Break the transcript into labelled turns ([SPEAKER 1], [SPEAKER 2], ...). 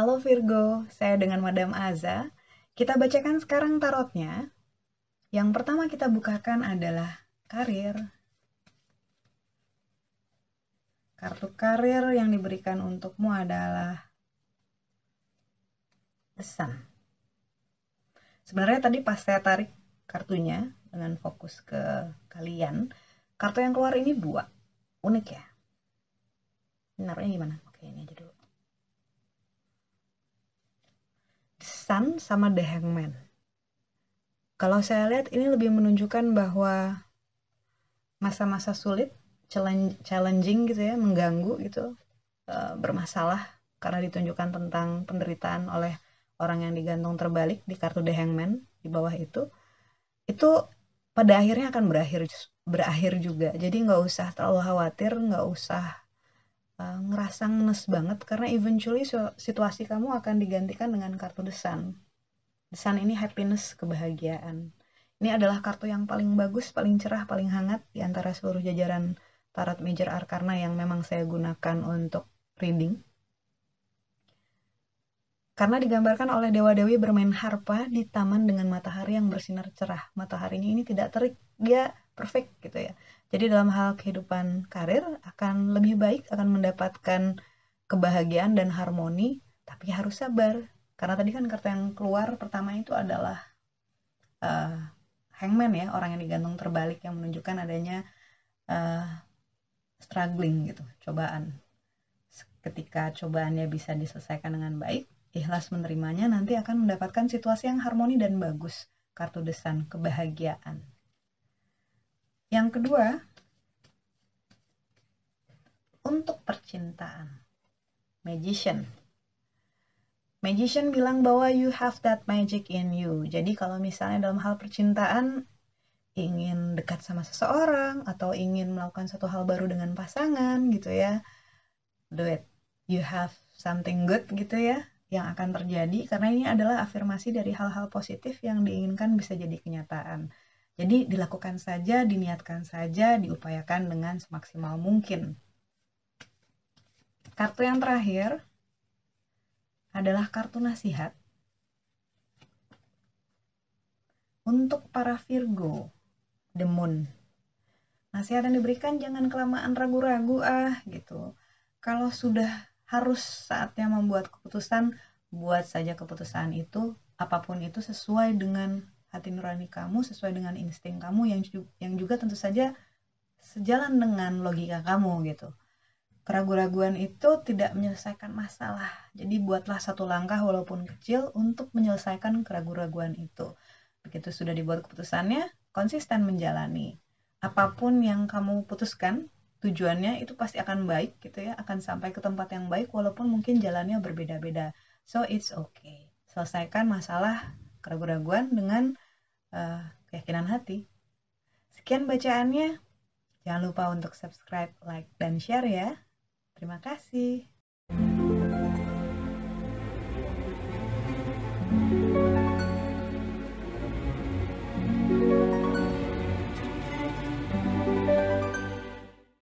[SPEAKER 1] Halo Virgo, saya dengan Madam Aza. Kita bacakan sekarang tarotnya. Yang pertama kita bukakan adalah karir. Kartu karir yang diberikan untukmu adalah The Sun. Sebenarnya tadi pas saya tarik kartunya dengan fokus ke kalian, kartu yang keluar ini dua. Unik ya? Naruhnya gimana? Oke, ini aja dulu. Sun sama The Hangman. Kalau saya lihat ini lebih menunjukkan bahwa masa-masa sulit, challenging gitu ya, mengganggu gitu, eh, bermasalah karena ditunjukkan tentang penderitaan oleh orang yang digantung terbalik di kartu The Hangman di bawah itu, itu pada akhirnya akan berakhir berakhir juga. Jadi nggak usah terlalu khawatir, nggak usah uh, ngerasa ngenes banget karena eventually situasi kamu akan digantikan dengan kartu. The Sun ini happiness, kebahagiaan. Ini adalah kartu yang paling bagus, paling cerah, paling hangat di antara seluruh jajaran tarot major arcana yang memang saya gunakan untuk reading. Karena digambarkan oleh dewa-dewi bermain harpa di taman dengan matahari yang bersinar cerah. Mataharinya ini tidak terik, dia perfect gitu ya. Jadi dalam hal kehidupan karir akan lebih baik, akan mendapatkan kebahagiaan dan harmoni, tapi harus sabar. Karena tadi kan kartu yang keluar pertama itu adalah uh, hangman ya, orang yang digantung terbalik yang menunjukkan adanya uh, struggling gitu, cobaan. Ketika cobaannya bisa diselesaikan dengan baik, ikhlas menerimanya nanti akan mendapatkan situasi yang harmoni dan bagus. Kartu desan kebahagiaan. Yang kedua, untuk percintaan. Magician. Magician bilang bahwa you have that magic in you. Jadi kalau misalnya dalam hal percintaan ingin dekat sama seseorang atau ingin melakukan satu hal baru dengan pasangan gitu ya. Do it. You have something good gitu ya yang akan terjadi karena ini adalah afirmasi dari hal-hal positif yang diinginkan bisa jadi kenyataan. Jadi dilakukan saja, diniatkan saja, diupayakan dengan semaksimal mungkin. Kartu yang terakhir adalah kartu nasihat untuk para Virgo, The Moon. Nasihat yang diberikan jangan kelamaan ragu-ragu ah gitu. Kalau sudah harus saatnya membuat keputusan, buat saja keputusan itu apa pun itu sesuai dengan hati nurani kamu sesuai dengan insting kamu yang yang juga tentu saja sejalan dengan logika kamu gitu. Keraguan-raguan itu tidak menyelesaikan masalah. Jadi buatlah satu langkah walaupun kecil untuk menyelesaikan keraguan-raguan itu. Begitu sudah dibuat keputusannya, konsisten menjalani. Apa pun yang kamu putuskan, tujuannya itu pasti akan baik gitu ya, akan sampai ke tempat yang baik walaupun mungkin jalannya berbeda-beda. So it's okay. Selesaikan masalah keraguan-raguan dengan uh, keyakinan hati. Sekian bacaannya. Jangan lupa untuk subscribe, like, dan share ya. Terima kasih. thank you